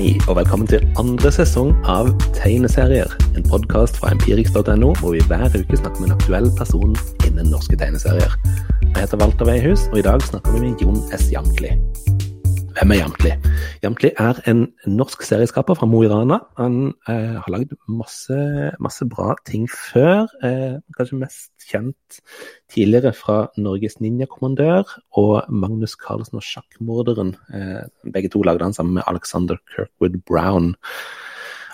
Hei, og velkommen til andre sesong av Tegneserier. En podkast fra empirix.no, hvor vi hver uke snakker med en aktuell person innen norske tegneserier. Jeg heter Walter Weihus, og i dag snakker vi med Jon S. Jamtli. Hvem er Jamtli? Jamtli er en norsk serieskaper fra Mo i Rana. Han eh, har lagd masse, masse, bra ting før. Eh, kanskje mest kjent tidligere fra Norges Ninjakommandør og Magnus Carlsen og Sjakkmorderen. Eh, begge to lagde han sammen med Alexander Kirkwood Brown.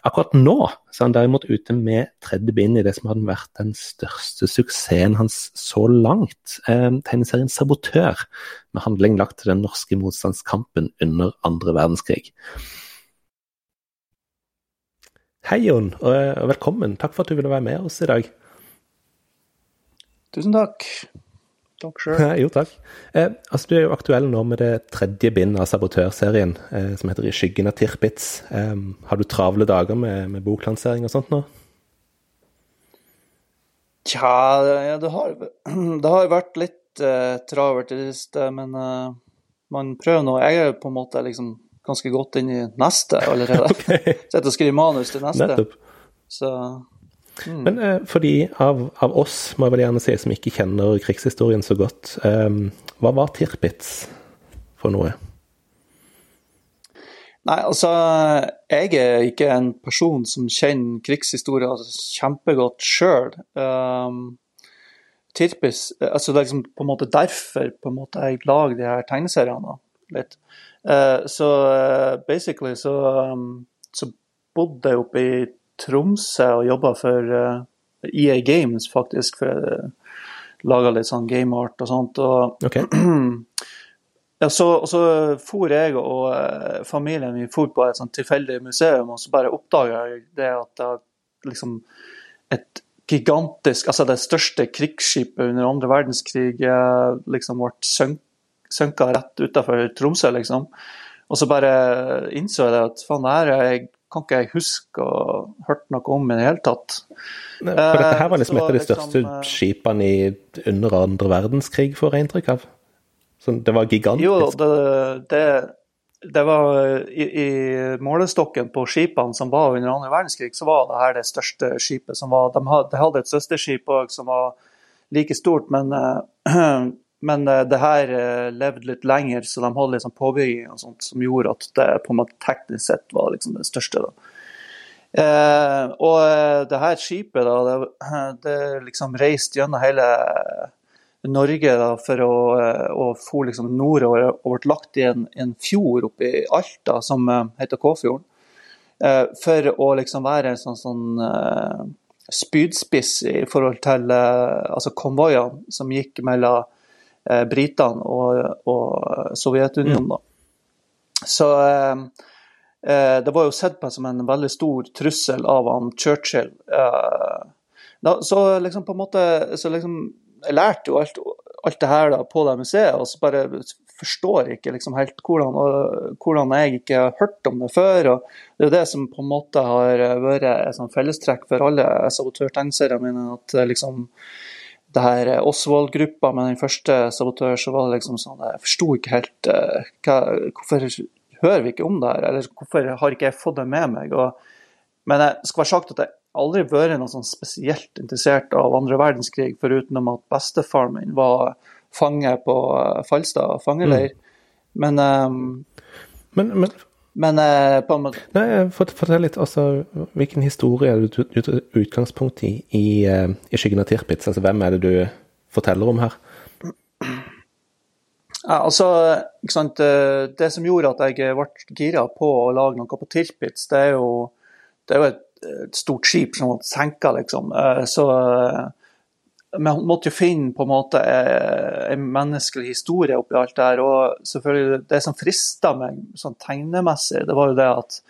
Akkurat nå så er han derimot ute med tredje bind i det som hadde vært den største suksessen hans så langt. Eh, tegneserien 'Sabotør', med handling lagt til den norske motstandskampen under andre verdenskrig. Hei, Jon, og velkommen. Takk for at du ville være med oss i dag. Tusen takk. Takk sjøl. jo, takk. Eh, altså, du er jo aktuell nå med det tredje bindet av Sabotørserien, eh, som heter 'I skyggen av Tirpitz'. Eh, har du travle dager med, med boklansering og sånt nå? Tja, ja, det har, det har vært litt eh, travelt i det siste, men uh, man prøver nå. Jeg er på en måte liksom ganske godt inn i neste allerede. okay. Sitter og skriver manus til neste. Nettopp. Så Mm. Men eh, for de av, av, oss, må jeg vel gjerne si, som ikke kjenner krigshistorien så godt, eh, hva var Tirpitz for noe? Nei, altså Jeg er ikke en person som kjenner krigshistorie kjempegodt sjøl. Um, Tirpitz altså Det er liksom på en måte derfor på en måte jeg lager de her tegneseriene. litt. Uh, så uh, basically så, um, så bodde jeg oppe i Tromsø og jobba for uh, eh, EA Games, faktisk. for uh, Laga litt sånn gameart og sånt. Og, okay. ja, så, og så for jeg og uh, familien min for på et sånt tilfeldig museum, og så bare oppdaga jeg det at det liksom et gigantisk Altså det største krigsskipet under andre verdenskrig liksom ble sunk, sunka rett utafor Tromsø, liksom. Og så bare innså jeg at faen, det her er jeg kan ikke jeg huske å ha hørt noe om i det hele tatt. Nei, for dette her var liksom et av de liksom, største liksom, skipene i, under andre verdenskrig, får jeg inntrykk av. Så det var gigantisk? Jo, det, det, det var i, i, målestokken på skipene som var under andre verdenskrig, så var det her det største skipet som var De hadde, de hadde et søsterskip òg som var like stort, men Men uh, det her uh, levde litt lenger, så de hadde liksom påbygging og sånt som gjorde at det på en måte teknisk sett var liksom det største. da. Uh, og det her skipet da, det, det liksom reiste gjennom hele Norge da, for å, og for liksom nordover og ble lagt i en, en fjord oppe i Alta som heter Kåfjorden. for å liksom være en sånn, sånn spydspiss i forhold til altså konvoiene som gikk mellom eh, britene og, og Sovjetunionen. Mm. Så eh, eh, det var jo sett på som en veldig stor trussel av han Churchill. Eh, da, så liksom på en måte så liksom, Jeg lærte jo alt, alt det her da, på det museet, og så bare forstår ikke liksom helt hvordan, og, hvordan jeg ikke har hørt om det før. og Det er jo det som på en måte har vært et sånn fellestrekk for alle sabotørtegneseriene mine. at liksom det her Oswald-gruppa med den første sabotør, så var det liksom sånn Jeg forsto ikke helt uh, hva, Hvorfor hører vi ikke om det her, eller hvorfor har ikke jeg fått det med meg? Og, men jeg skal være sagt at jeg aldri vært noe sånn spesielt interessert av andre verdenskrig, foruten at bestefaren min var fange på uh, Falstad fangeleir. Mm. Men, um, men, men men eh, på en måte Nei, Fortell litt. altså, Hvilken historie er det du utgangspunkt i i, uh, i Skyggen av Tirpitz? Altså, hvem er det du forteller om her? Ja, altså, ikke sant? Eh, det som gjorde at jeg ble gira på å lage noe på Tirpitz, det er jo, det er jo et, et, stort skip som ble senka, liksom. Eh, så men måtte jo finne på en måte eh, en menneskelig historie oppi alt det her. Og selvfølgelig, det som frista meg sånn tegnemessig, det var jo det at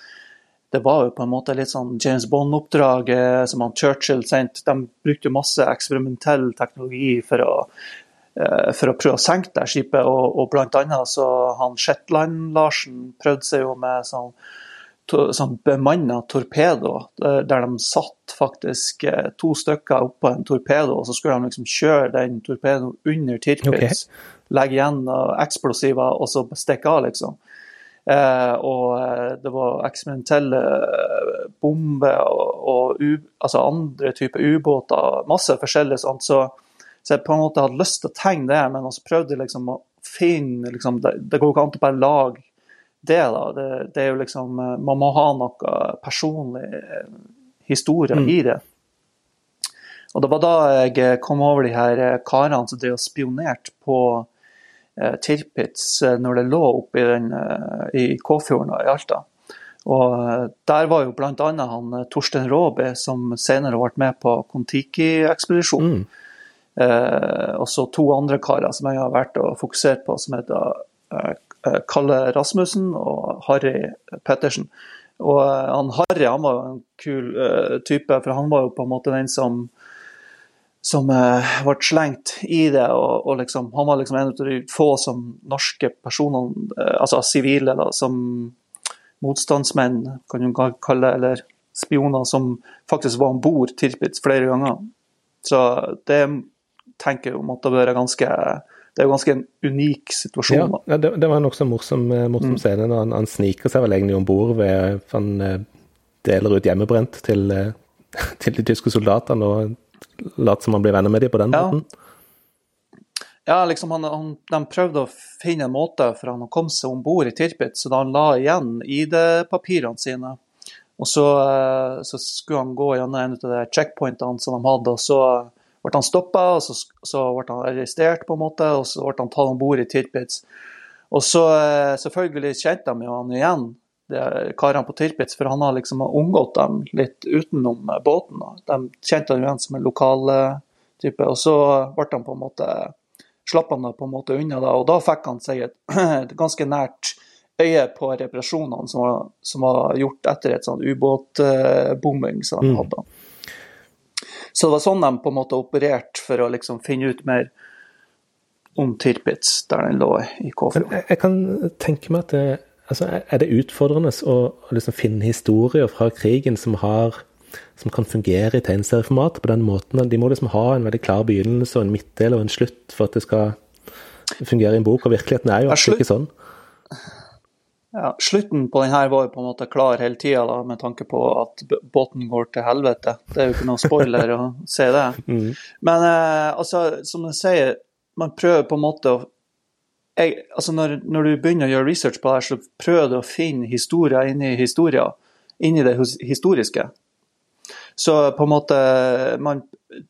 det var jo på en måte litt sånn James Bond-oppdrag som han Churchill sendte. De brukte masse eksperimentell teknologi for å, eh, for å prøve å senke det skipet. Og, og blant annet så han Shetland-Larsen prøvde seg jo med sånn sånn bemanna torpedo, der de satt faktisk eh, to stykker oppå en torpedo, og så skulle de liksom kjøre den torpedoen under Tirpitz, okay. legge igjen eksplosiver og så stikke av, liksom. Eh, og eh, det var eksperimentelle eh, bomber og, og u, altså andre typer ubåter. Masse forskjellig sånt. Så, så, jeg på en måte hadde lyst til å tegne det, men også prøvde liksom å finne liksom, det, det, går ikke an å bare lage det. da. Det, det, er jo liksom Man må ha noe personlig historie mm. i det. Og Det var da jeg kom over de her karene som drev og spionerte på Eh, Tirpitz eh, når det lå oppe i, den, eh, i Kåfjorden og i Alta. Og Der var jo bl.a. han Torstein Råby, som senere ble med på Kon-Tiki-ekspedisjonen. Mm. Eh, og så to andre karer som jeg har vært og fokusert på, som heter eh, Kalle Rasmussen og Harry Pettersen. Og eh, han Harry han var en kul type, for han var jo på en måte den som som eh, ble slengt i det. og, og liksom, Han var liksom en av de få som norske personer, eh, altså sivile, som motstandsmenn, kan du kalle det, eller spioner, som faktisk var om bord tilbudt flere ganger. Så det tenker jeg måtte være ganske det er jo ganske en unik situasjon. Ja, ja det, det, var en nokså morsom, eh, morsom mm. scene når han, han, sniker seg vel egentlig om bord ved Han deler ut hjemmebrent til, til de tyske soldatene og later som han blir venner med dem på den ja. måten? Ja, liksom han, han, de prøvde å finne en måte for han å komme seg om bord i Tirpitz, så da han la igjen ID-papirene sine. Og så, eh, så, skulle han gå gjennom en av de checkpointene som de hadde, og så ble han stoppa, og så, så, ble han arrestert, på en måte, og så ble han tatt om bord i Tirpitz. Og så eh, selvfølgelig kjente de jo han igjen, karene på Tirpitz, for han har liksom omgått dem litt utenom båten. De kjente han igjen som en lokal eh, type, og så ble han på en måte slapp han på en måte unna da, og da fikk han seg et, et ganske nært øye på reparasjonene som var, som var gjort etter et sånn ubåtbombing som hadde mm. hadde. Så det var sånn de på en måte opererte for å liksom finne ut mer om Tirpitz, der den lå i Kåfjord. Jeg, jeg kan tenke meg at det altså, er det utfordrende å, å liksom finne historier fra krigen som, har, som kan fungere i tegneserieformat på den måten? De må liksom ha en veldig klar begynnelse og en midtdel og en slutt for at det skal fungere i en bok, og virkeligheten er jo alltid ikke sånn. Ja, Slutten på denne var jo på en måte klar hele tida, med tanke på at båten går til helvete. Det er jo ikke noen spoiler å se det. Mm. Men eh, altså, som jeg sier, man prøver på en måte å jeg, altså når, når, du begynner å gjøre research på det, så prøver du å finne historier inni historier, inni det historiske. Så på en måte man,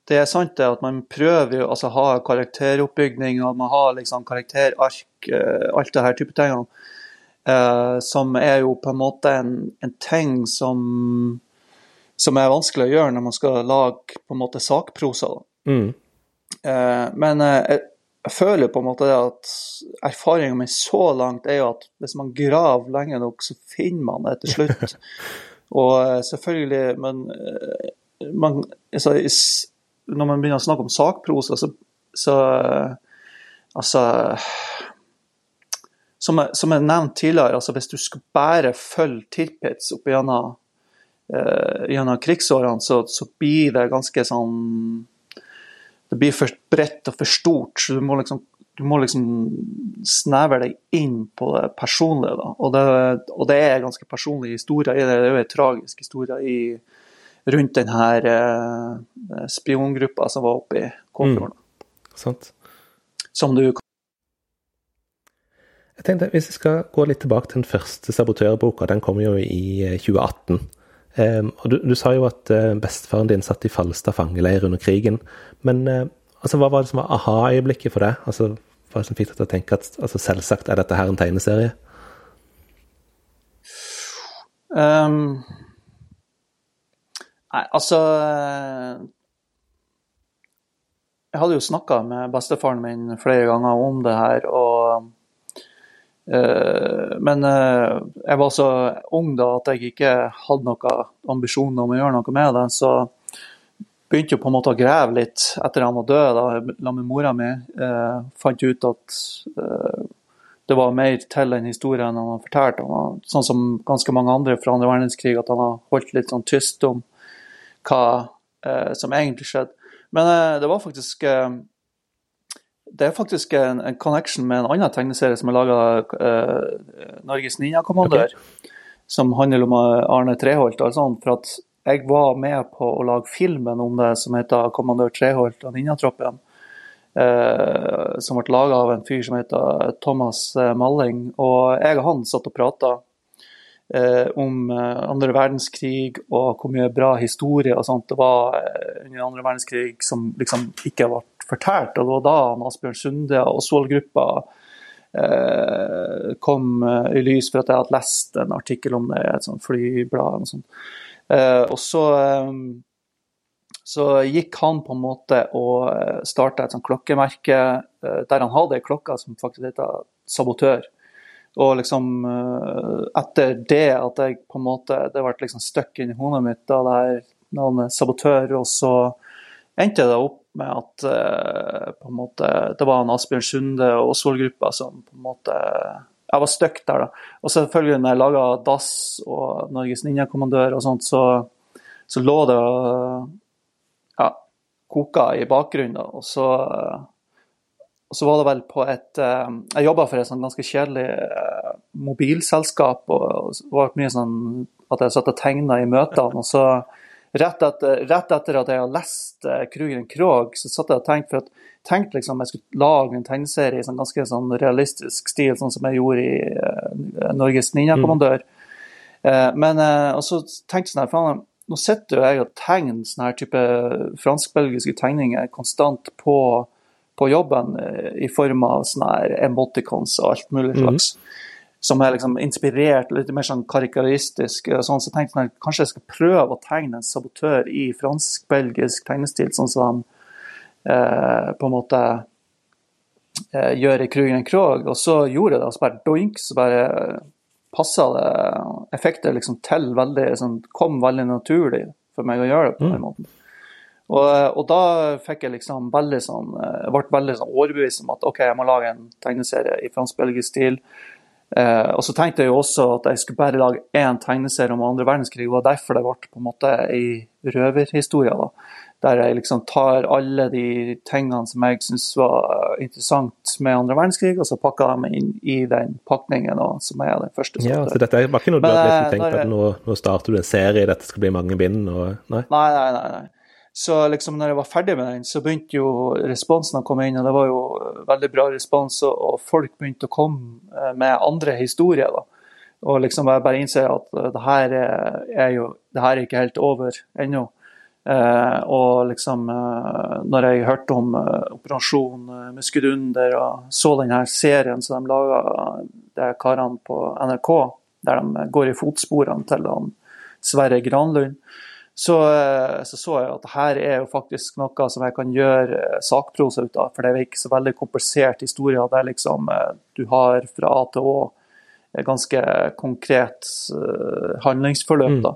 Det er sant det at man prøver å altså, ha karakteroppbygning, og man har liksom karakterark, uh, alt det her type tingene. Uh, som er jo på en måte en, en ting som, som er vanskelig å gjøre når man skal lage på en måte sakprosa. Mm. Uh, men jeg føler på en måte at erfaringa mi så langt er jo at hvis man graver lenge nok, så finner man det til slutt. Og selvfølgelig, men man, altså, når man begynner å snakke om sakprosa, så, så Altså som jeg, som jeg nevnte tidligere, altså hvis du skal bare følge Tirpitz opp gjennom, uh, gjennom krigsårene, så, så blir det ganske sånn det blir for bredt og for stort. så Du må liksom, du må liksom snevre deg inn på det personlige. Da. Og, det, og det er ganske personlig historie Det er jo en tragisk historie i, rundt denne eh, spiongruppa som var oppe i Kåfjorden. Mm. Som du jeg tenkte, Hvis vi skal gå litt tilbake til den første sabotørboka, den kom jo i 2018. Um, og du, du, sa jo at uh, bestefaren din satt i Falstad fangeleir under krigen. Men uh, altså, hva var det som var aha-øyeblikket for deg? Altså, hva som fikk deg til å tenke at altså, selvsagt er dette her en tegneserie? Um, nei, altså Jeg hadde jo snakka med bestefaren min flere ganger om det her, og Eh, men eh, jeg var så ung da at jeg ikke hadde noen ambisjoner om å gjøre noe med det. Så begynte jeg på en måte å grave litt etter han var død, da, med mora mi. Eh, fant ut at eh, det var mer til den historien han har fortalt. Han sånn som ganske mange andre fra andre verdenskrig, at han har holdt litt sånn tyst om hva eh, som egentlig skjedde. Men eh, det var faktisk det er faktisk en, en, connection med en annen tegneserie som er laga uh, Norges Ninjakommandør, okay. som handler om Arne Treholt. sånt, for at jeg var med på å lage filmen om det som heter 'Kommandør Treholt og Ninjatroppen'. Uh, som ble laga av en fyr som heter Thomas Malling. Og jeg og han satt og prata eh, om eh, andre verdenskrig og hvor mye bra historie og sånt det var eh, under andre verdenskrig som liksom ikke ble fortalt. Og det var da Asbjørn Sunde og Osvald-gruppa eh, kom eh, i lys for at jeg hadde lest en artikkel om det i et sånt flyblad. Og, sånt. Eh, og så, så gikk han på en måte og starta et sånt klokkemerke der han hadde ei klokke som faktisk heter Sabotør. Og liksom eh, etter det at jeg på en måte Det ble liksom stuck inn i hodet mitt, da det her navnet sabotør. Og så endte det opp med at uh, på en måte, det var en Asbjørn Sunde og Osvold-gruppa som på en måte Jeg var stuck der, da. Og selvfølgelig, når jeg laga Dass og Norges Ninjakommandør og sånt, så, så lå det ja, koka i bakgrunnen. da, og så og så var det vel på et eh, Jeg jobba for et sånn ganske kjedelig eh, mobilselskap. og Det var mye sånn at jeg satt og tegna i møtene. og så Rett etter, rett etter, at jeg hadde lest uh, Krugeren Krog, så satt jeg og tenkte for at tenkte liksom jeg skulle lage en tegneserie i sånn ganske sånn realistisk stil, sånn som jeg gjorde i uh, Norges Ninjakommandør. Mm. Men og så tenkte jeg sånn her, nå sitter jo jeg og tegner sånne her type fransk-belgiske tegninger konstant på på jobben eh, i form av sånne emoticons og alt mulig mhm. slags. Mm. Som er liksom inspirert, litt mer sånn karikaristisk. Sånn, så tenkte jeg kanskje jeg skal prøve å tegne en sabotør i fransk-belgisk tegnestil, sånn som de eh, på en måte eh, gjør i Krugen Krog. Og så gjorde jeg det, og så bare doink, så bare passa det effekter liksom til veldig sånn, Kom veldig naturlig for meg å gjøre det på den mm. Og, og, da fikk jeg liksom veldig sånn, jeg eh, ble veldig sånn overbevist om at ok, jeg må lage en tegneserie i fransk-belgisk stil. Eh, og så tenkte jeg jo også at jeg skulle bare lage én tegneserie om andre verdenskrig. og derfor det ble på en måte ei røverhistorie. da, Der jeg liksom tar alle de tingene som jeg syns var interessant med andre verdenskrig, og så pakker jeg dem inn i den pakningen og, som er den første. Ja, så dette var ikke noe du hadde liksom tenkt at nå, nå, starter du en serie, dette skal bli mange bind? Og, nei? Nei, nei, nei, nei. Så liksom når jeg var ferdig med den, så begynte jo responsen å komme inn, og det var jo veldig bra respons. Og folk begynte å komme eh, med andre historier. da. Og liksom jeg bare innser at eh, det her er jo det her er ikke helt over ennå. Eh, og liksom eh, Når jeg hørte om eh, Operasjon eh, Muskedunder og så denne serien som de laga, er karene på NRK, der de går i fotsporene til han Sverre Granlund så, eh, så, så jeg at her er jo faktisk noe som jeg kan gjøre eh, sakprosa ut av. For det er ikke så veldig komplisert historie. Der liksom eh, du har fra A til Å ganske konkret handlingsforløp. Mm. da.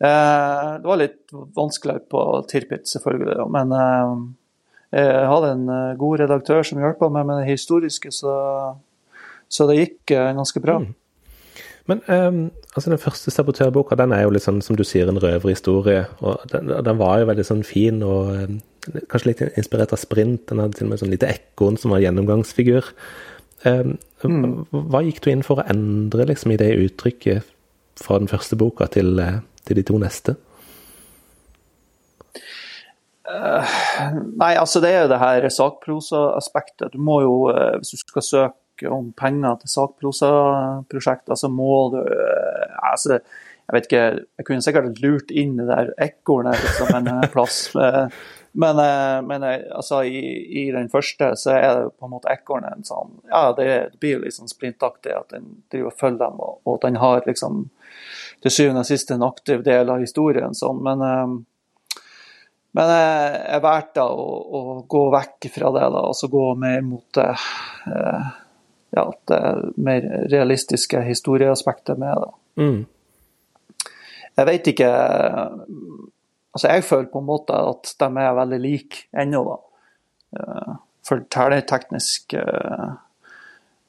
Det var litt vanskeligere på Tirpitz, selvfølgelig. Men jeg hadde en god redaktør som hjalp meg med det historiske, så, så det gikk ganske bra. Mm. Men um, altså den første sabotørboka den er jo litt sånn som du sier, en røverhistorie. og den, den, var jo veldig sånn fin og um, kanskje litt inspirert av Sprint. Den hadde til og med sånn lite ekorn som var gjennomgangsfigur. Um, mm. Hva gikk du inn for å endre liksom, i det uttrykket fra den første boka til, uh, til de to neste? Uh, nei, altså det er jo det her sakprosa-aspektet. Du må jo, uh, hvis du skal søke søker om penger til sakprosaprosjekter, så må du eh, altså, Jeg vet ikke, jeg kunne sikkert lurt inn det der ekornet liksom, en plass. Eh, men, eh, men altså, i, i, den første så er det på en måte ekornet en sånn Ja, det, blir litt sånn sprintaktig at den driver og følger dem, og, og den har liksom til syvende og sist en aktiv del av historien. Sånn. Men, men jeg valgte å, å, gå vekk fra det da, og så gå mer mot eh, ja, det mer realistiske historieaspektet med det. Mm. Jeg vet ikke Altså, jeg føler på en måte at de er veldig like ennå, da. Eh, Fortellerteknisk eh,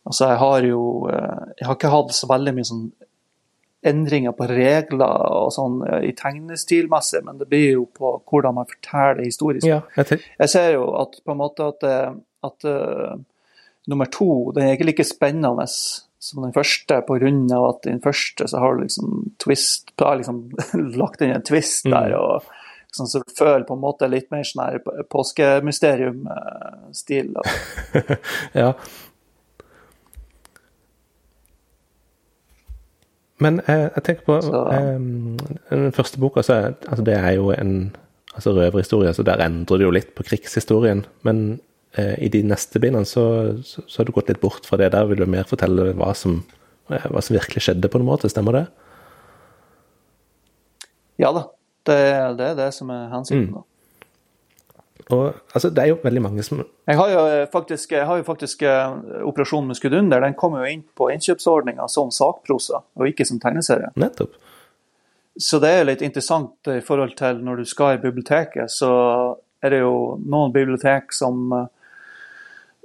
Altså, jeg har jo eh, Jeg har ikke hatt så veldig mye sånn endringer på regler og sånn i tegnestilmessig, men det blir jo på hvordan man forteller historisk. Ja, jeg, jeg, ser jo at på en måte at at nummer to den er ikke like spennende som den første, pga. at i den første så har du liksom twist har liksom lagt inn en twist der. Mm. og liksom, Så du føler på en måte litt mer sånn her påskemysterium-stil. ja. Men eh, jeg tenker på eh, Den første boka, så, altså, det er jo en altså røverhistorie, så der endrer det jo litt på krigshistorien. Men i de neste bindene så, så, så, har du gått litt bort fra det. Der vil du mer fortelle hva som, eh, hva som virkelig skjedde, på en måte. Stemmer det? Ja da. Det, det er det som er hensikten. Mm. Og, altså, det er jo veldig mange som Jeg har jo eh, faktisk, har jo faktisk uh, skudd under. Den kommer jo inn på innkjøpsordninga som sakprosa, og ikke som tegneserie. Nettopp. Så det er litt interessant i forhold til når du skal i biblioteket, så er det jo noen bibliotek som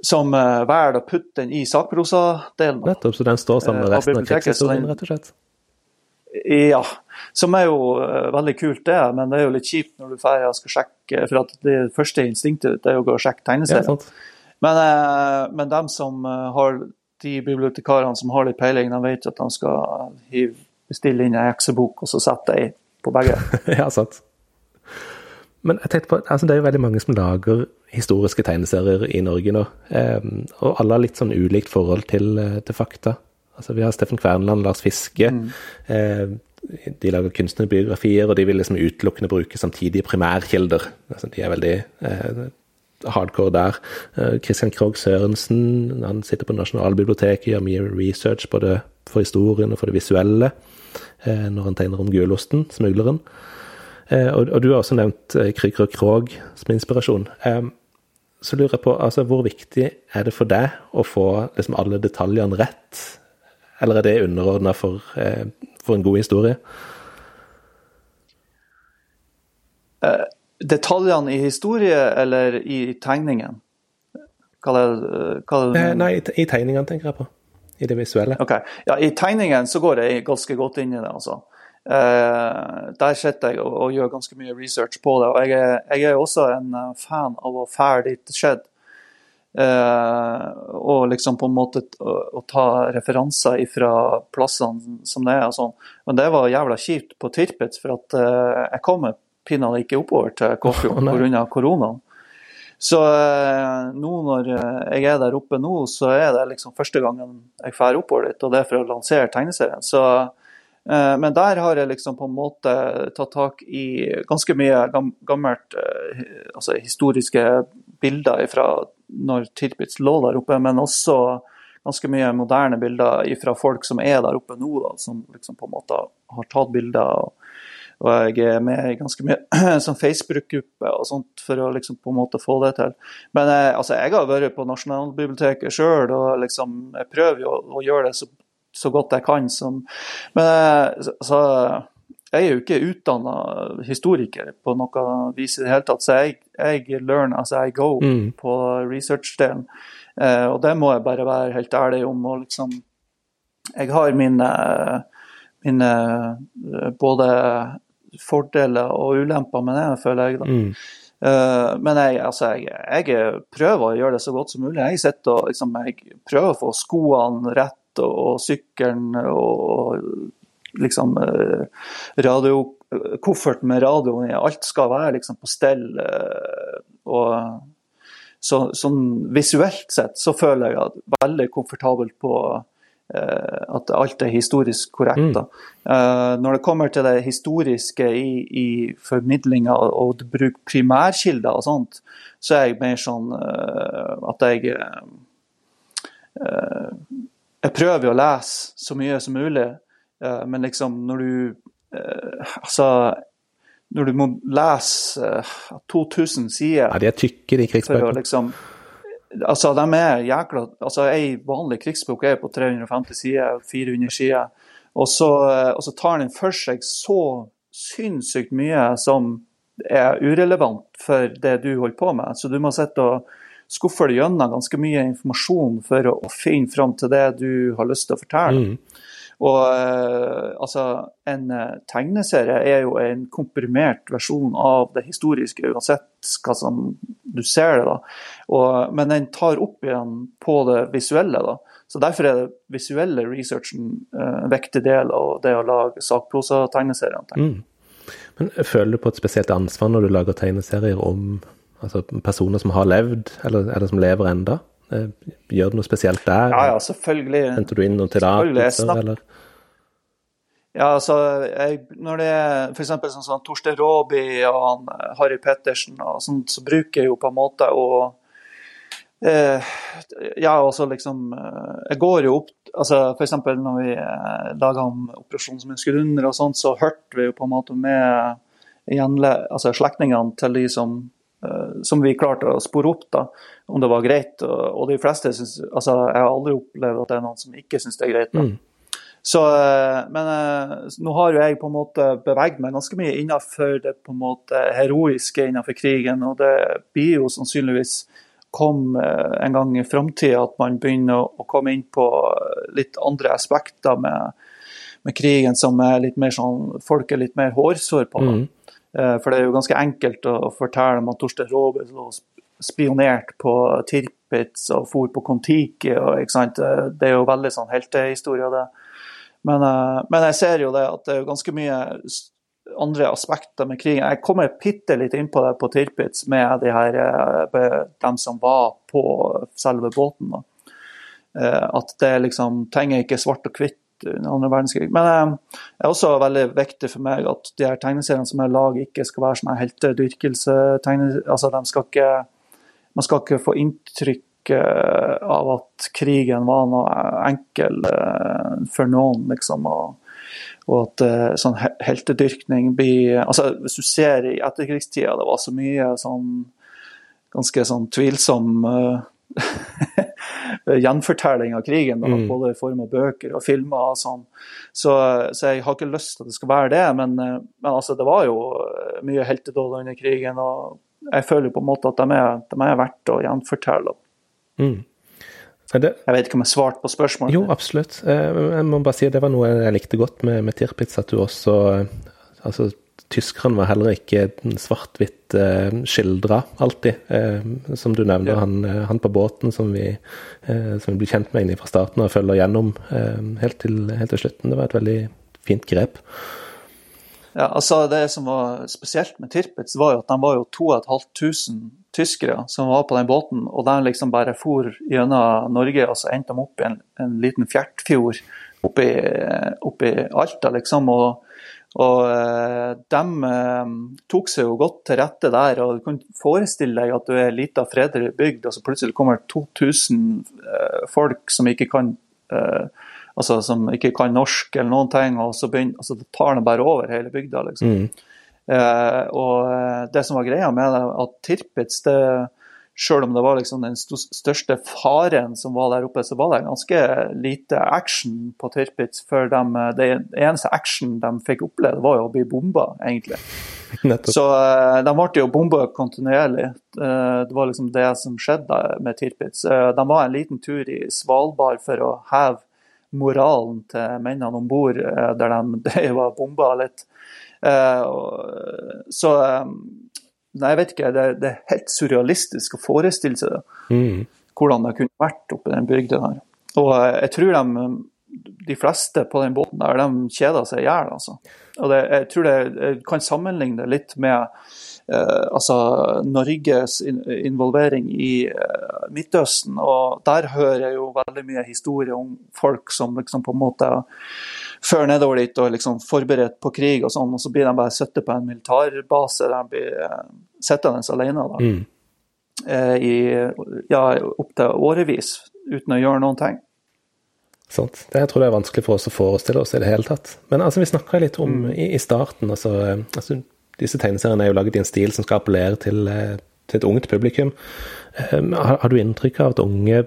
som velger å putte den i sakprosadelen. Nettopp, så den står sammen med resten av krigshistorien, rett og slett? Ja, som er jo uh, veldig kult, det. Men det er jo litt kjipt når du drar og skal sjekke For at det første instinktet ditt er å gå og sjekke tegneserier. Ja, men, uh, men dem som uh, har de bibliotekarene som har litt peiling, de vet at de skal bestille inn en heksebok og så sette ei på begge. ja, sant. Men jeg tenkte på, altså det er jo veldig mange som lager historiske tegneserier i Norge nå. Um, og alle har litt sånn ulikt forhold til, til fakta. Altså, vi har Steffen Kverneland, Lars Fiske. Mm. Eh, de lager kunstnerbiografier, og de vil liksom utelukkende bruke samtidige primærkilder. Altså, de er veldig eh, hardcore der. Eh, Christian Krogh Sørensen han sitter på Nasjonalbiblioteket, gjør mye research både for historien og for det visuelle eh, når han tegner om gulosten, smugleren. Eh, og, og, du har også nevnt eh, Krüger og Krog som inspirasjon. så lurer jeg på, altså, Hvor viktig er det for deg å få liksom, alle detaljene rett eller er det underordna for, eh, for, en god historie? Detaljene i historie eller i tegningen? Hva er, hva er eh, Nei, i, i tegningene tenker jeg på. I det visuelle. Ok, ja, I tegningen så går jeg ganske godt inn i det. altså. Uh, der sitter jeg og, og, gjør ganske mye research på det. og Jeg er, jeg er også en fan av å fære dit det skjedde. Uh, og liksom på en måte å, å ta referanser fra plassene som det er. og sånn. Men det var jævla kjipt på Tirpitz, for at jeg kommer pinadø ikke oppover til Kåfjord oh, pga. koronaen. Så nå når jeg er der oppe nå, så er det liksom første gangen jeg drar oppover dit, og det er for å lansere tegneserien. Så, men der har jeg liksom på en måte tatt tak i ganske mye gammelt, altså historiske bilder fra når Tirpitz lå der oppe, men også ganske mye moderne bilder fra folk som er der oppe nå, da, som liksom på en måte har tatt bilder. og jeg er med i ganske mye sånn Facebook-gruppe og sånt for å liksom på en måte få det til. Men eh, altså, jeg har vært på Nasjonalbiblioteket sjøl, og liksom, jeg prøver jo å, å gjøre det så, så, godt jeg kan. Som, men altså, jeg er jo ikke utdanna historiker på noe vis i det hele tatt, så jeg, jeg learn as I go mm. på research-delen. Eh, og det må jeg bare være helt ærlig om. og liksom Jeg har mine, mine eh, både fordeler og ulemper med det, føler jeg. da. Mm. Uh, men jeg, altså, jeg, jeg, prøver å gjøre det så godt som mulig. Jeg og liksom, jeg prøver å få skoene rett og, og sykkelen og liksom eh, radio, Kofferten med radioen i. Alt skal være liksom på stell. Eh, og så, sånn visuelt sett så føler jeg at veldig komfortabelt på eh, at alt er historisk korrekt. Mm. Eh, når det kommer til det historiske i, i formidlinga og å bruke primærkilder og sånt, så er jeg mer sånn eh, at jeg Jeg prøver å lese så mye som mulig. Eh, men liksom, når du eh, Altså når du må lese 2000 eh, sider Ja, de er tykke, de krigsbøkene. Liksom, altså, de er jækla altså, Ei vanlig krigsbok er på 350 sider, 400 sider. Og så, og så tar den for seg så sinnssykt mye som er urelevant for det du holder på med. Så du må sitte og skuffe deg gjennom ganske mye informasjon for å, å finne fram til det du har lyst til å fortelle. Mm. Og eh, altså, en eh, tegneserie er jo en komprimert versjon av det historiske, uansett hva som du ser det. da. Og, men den tar opp igjen på det visuelle. da. Så Derfor er det visuelle researchen eh, en viktig del av det å lage sakprosa-tegneserier. Mm. Men Føler du på et spesielt ansvar når du lager tegneserier om altså, personer som har levd, eller, eller som lever enda? Eh, gjør det noe spesielt der? Ja, ja, selvfølgelig. Henter du inn noen tillatelser, eller? Ja, altså, jeg, når det er f.eks. sånn som Torstein Råby og han, eh, Harry Pettersen, og sånt, så bruker jeg jo på en måte å eh, Ja, også liksom eh, Jeg går jo opp altså F.eks. når vi laga om Operasjon som en skuddhunder og sånt, så hørte vi jo på en måte med gjenle, altså slektningene til de som som vi klarte å spore opp, da, om det var greit. Og, og de fleste syns Altså, jeg har aldri opplevd at det er noen som ikke syns det er greit. Da. Mm. Så, eh, men eh, nå har jo jeg på en måte beveget meg ganske mye innenfor det på en måte heroiske innenfor krigen, og det blir jo sannsynligvis kom en gang i framtida at man begynner å komme inn på litt andre aspekter med, med krigen som er litt mer sånn, folk er litt mer hårsår på. Mm. Eh, for det er jo ganske enkelt å fortelle om at Torstein Råbø spionerte på Tirpitz og for på Kon-Tiki. Det er jo veldig sånn heltehistorie, det. Men, eh, men, jeg ser jo det at det er ganske mye andre aspekter med krigen. Jeg kommer bitte litt innpå det på Tirpitz med de her, eh, dem som var på selve båten. At det liksom, ting er ikke svart og hvitt under andre verdenskrig. Men eh, det er også veldig viktig for meg at de her tegneseriene som jeg lager, ikke skal være sånn heltedyrkelse. Altså, skal ikke, man skal ikke få inntrykk eh, av at krigen var noe enkel eh, for noen, liksom. og, og at sånn heltedyrkning blir altså Hvis du ser i etterkrigstida, det var så mye sånn ganske sånn tvilsom gjenfortelling av krigen, da, mm. både i form av bøker og filmer. og sånn. Så, så, jeg har ikke lyst til at det skal være det, men, eh, men altså, det var jo eh, mye heltedåd under krigen. og Jeg føler jo på en måte at de er, de er verdt å gjenfortelle. Mm. Det... Jeg vet ikke om jeg svarte på spørsmålet. Jo, absolutt. Eh, jeg må bare si at Det var noe jeg likte godt med, med Tirpitz, at du også altså, tyskerne var heller ikke svart-hvitt eh, skildra alltid. Eh, som du nevner, ja. han, eh, han, på båten som vi, eh, som vi blir kjent med fra starten og følger gjennom eh, helt til, helt, til, slutten. Det var et veldig fint grep. Ja, altså Det som var spesielt med Tirpitz, var jo at de var jo 2500 tyskere som var på den båten. Og de liksom bare for gjennom Norge, og så endte de opp i en, en liten fjertfjord oppe i Alta, liksom. og og eh, de eh, tok seg jo godt til rette der. og Du kan forestille deg at du er ei lita, fredelig bygd, og så plutselig kommer 2000 eh, folk som ikke kan altså som ikke kan norsk eller noen ting, og så begynner, altså, tar de bare over hele bygda. liksom. Mm. Og det som var greia med det, at Tirpitz det selv om det var liksom den største faren som var der oppe, så var det ganske lite action på Tirpitz. For de, det eneste action de fikk oppleve, var jo å bli bomba, egentlig. Nettopp. Så uh, de ble jo bomba kontinuerlig. Uh, det var liksom det som skjedde med Tirpitz. De var en liten tur i Svalbard for å heve moralen til mennene om bord, der de de var bomba litt. så Nei, jeg vet ikke. Det, det, er helt surrealistisk å forestille seg det. Mm. Hvordan det kunne vært oppe i den bygda der. Og eh, jeg tror de, de fleste på den båten der, de kjeder seg i hjel. Altså. Og det, jeg tror det, jeg kan sammenligne det litt med altså, Norges involvering i eh, Midtøsten. Og der hører jeg jo veldig mye historie om folk som liksom på en måte før nedover dit og liksom forberedt på krig og sånn, og så blir de bare sittet på en militærbase der de blir uh, sittende alene da. Mm. I ja, opptil årevis uten å gjøre noen ting. Sant. Det jeg tror jeg er vanskelig for oss å forestille oss i det hele tatt. Men altså, vi snakka litt om mm. i, starten altså, eh, altså, Disse tegneseriene er jo laget i en stil som skal appellere til, til et ungt publikum. Um, har, har, du inntrykk av at unge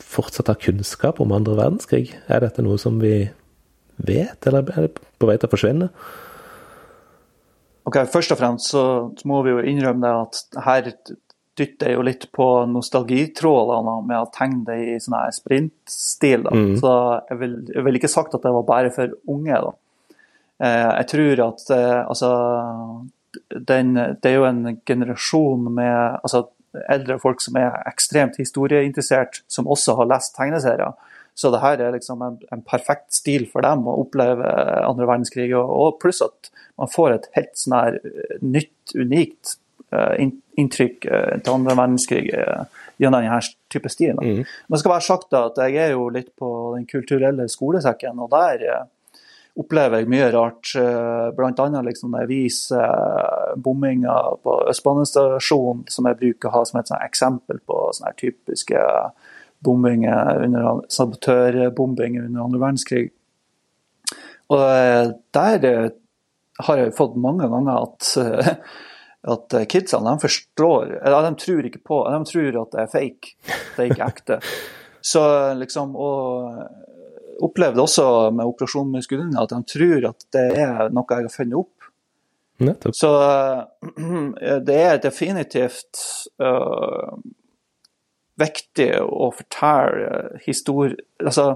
fortsatt har kunnskap om andre verdenskrig? Er dette noe som vi vet, eller er det på vei til å forsvinne? Ok, Først og fremst så må vi jo innrømme det at her dytter jo litt på nostalgitrådene med å tegne det i sånn her sprintstil. Mm. Så jeg vil, jeg vil ikke sagt at det var bare for unge. da. Eh, jeg tror at eh, altså den, Det er jo en generasjon med altså, eldre folk som er ekstremt historieinteressert, som også har lest tegneserier. Så det her er liksom en, en perfekt stil for dem å oppleve andre verdenskrig. Og, og pluss at man får et helt sånn her eh, nytt, unikt uh, inntrykk uh, til andre verdenskrig uh, gjennom denne type stilen. Mm. Men det skal være sagt da, at jeg er jo litt på den kulturelle skolesekken, og der opplever jeg mye rart. Bl.a. blant annet liksom når jeg viser eh, bomminga på Østbanestasjonen, som jeg bruker å ha som et eksempel på sånne typiske bombinger under sabotørbombing under andre verdenskrig. Og eh, der eh, har jeg fått mange ganger at, eh, at kidsene de forstår De tror ikke på De tror at det er fake, det er ikke ekte. Så liksom, og opplevde også med Operasjon Muskelinje at de tror at det er noe jeg har funnet opp. Nettopp. Så eh, det er definitivt uh, viktig å fortelle historie Altså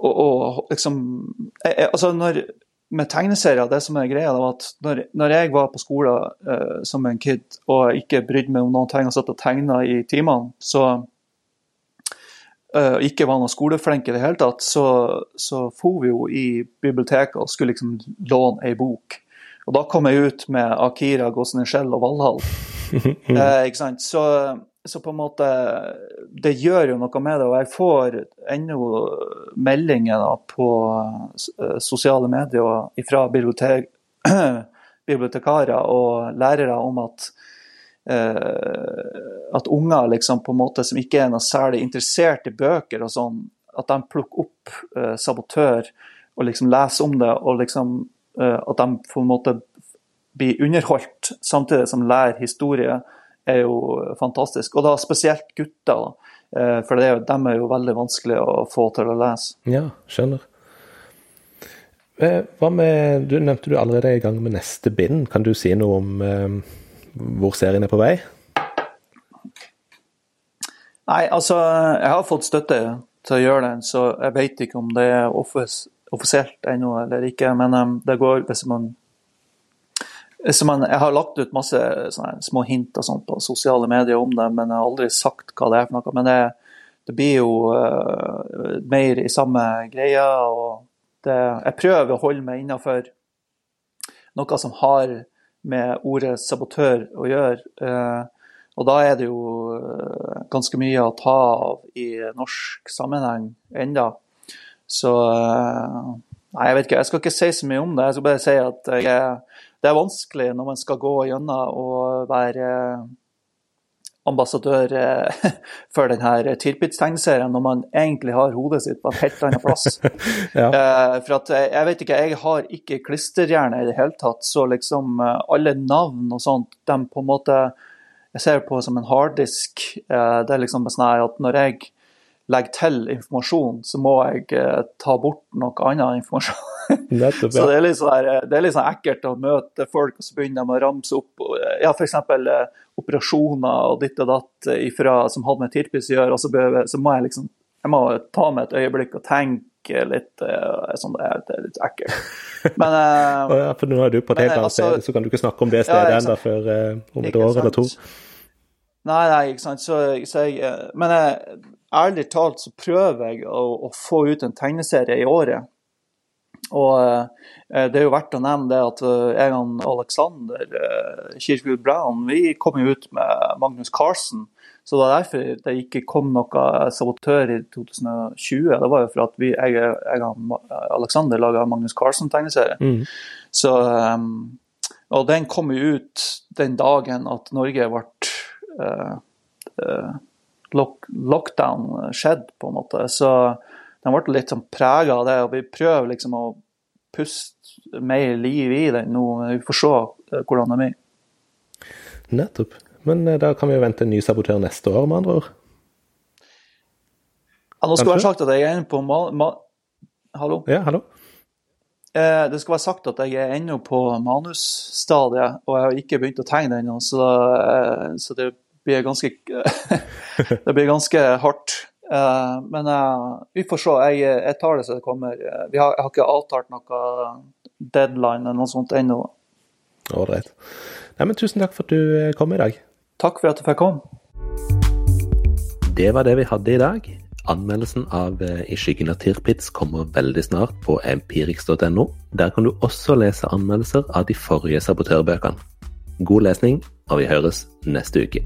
og, og liksom jeg, jeg, altså når, Med tegneserier, det som er greia, det var at når, når jeg var på skolen uh, som en kid og ikke brydde meg om noen ting og satt og tegna i timene, så eh, ikke var noe skoleflink i det hele tatt, så, så for vi jo i biblioteket og skulle liksom låne ei bok. Og da kom jeg ut med Akira, Gåsen i og Valhall. Eh, ikke sant? Så, så på en måte Det gjør jo noe med det. Og jeg får ennå meldinger da, på eh, sosiale medier fra bibliotek, bibliotekarer og lærere om at at unger liksom på en måte som ikke er noe særlig interessert i bøker og sånn, at de plukker opp eh, sabotør og liksom leser om det, og liksom eh, at de på en måte blir underholdt samtidig som lærer historie, er jo fantastisk. Og da spesielt gutter, da. Eh, for er jo, dem er jo veldig vanskelig å få til å lese. Ja, skjønner. Eh, Hva med Du nevnte du allerede er i gang med neste bind. Kan du si noe om eh, hvor serien er på vei? Nei, altså, jeg har fått støtte til å gjøre den, så jeg vet ikke om det er offis offisielt ennå eller ikke. Men um, det går hvis man, hvis man Jeg har lagt ut masse små hint og sånt på sosiale medier om det, men jeg har aldri sagt hva det er for noe. Men det, det blir jo uh, mer i samme greia. og det, Jeg prøver å holde meg innafor noe som har med ordet sabotør å gjøre. Uh, og da er det jo uh, ganske mye å ta av i norsk sammenheng enda. Så uh, Nei, jeg vet ikke. Jeg skal ikke si så mye om det. Jeg skal bare si at jeg, det er vanskelig når man skal gå gjennom og være ambassadør eh, for denne Tirpitz-tegneserien, når man egentlig har hodet sitt på en helt annen plass. Ja. Eh, for at jeg, jeg vet ikke, jeg har ikke klisterhjerne i det hele tatt, så liksom eh, alle navn og sånt, de på en måte Jeg ser på som en harddisk. Eh, det er liksom sånn at når jeg legger til informasjon, så må jeg eh, ta bort noe annen informasjon. Nettopp, Så det er litt sånn, der, det er litt sånn ekkelt å møte folk, og så begynner de å ramse opp ja, f.eks. Eh, operasjoner og ditt og datt eh, ifra, som hadde med Tirpitz å gjøre. og så, behøver, så må jeg liksom jeg må ta meg et øyeblikk og tenke litt eh, sånn, det, er, det litt ekkelt. Men eh, ja, for nå er du på et helt annet altså- sted, så kan du ikke snakke om det stedet ja, ennå før eh, om et år år eller to. Nei, nei, ikke sant. Så, så jeg, eh, men jeg, ærlig talt så prøver jeg å, å få ut en tegneserie i året. Og eh, det er jo verdt å nevne det at eh, jeg og Alexander uh, Kirkegud Brown vi kom jo ut med Magnus Carlsen. Så det var derfor det ikke kom noen sabotør i 2020. Det var jo for at vi, jeg, jeg og Alexander laga Magnus Carlsen-tegneserie. Mm. Så, og den kom jo ut den dagen at Norge ble uh, uh, lock, Lockdown skjedde, på en måte. Så den ble litt sånn prega av det. Og vi prøver liksom å puste mer liv i den nå. Vi får se eh, hvordan det blir. Nettopp. Men eh, da kan vi jo vente en ny sabotør neste år, med andre ord. Ja, nå skulle jeg sagt at jeg er inne på ma ma Hallo? Ja, hallo? Eh, det skal være sagt at jeg er ennå på manusstadiet, og jeg har ikke begynt å tegne ennå, så, eh, så, det blir ganske Det blir ganske hardt. Eh, men vi får se. Jeg, jeg, tar det så det kommer. Har, jeg har ikke avtalt noe deadline eller noe sånt ennå. Ålreit. Tusen takk for at du kom i dag. Takk for at du fikk komme. Det var det vi hadde i dag. Anmeldelsen av eh, I skyggen av Tirpitz kommer veldig snart på empirix.no. Der kan du også lese anmeldelser av de forrige sabotørbøkene. God lesning, og vi høres neste uke.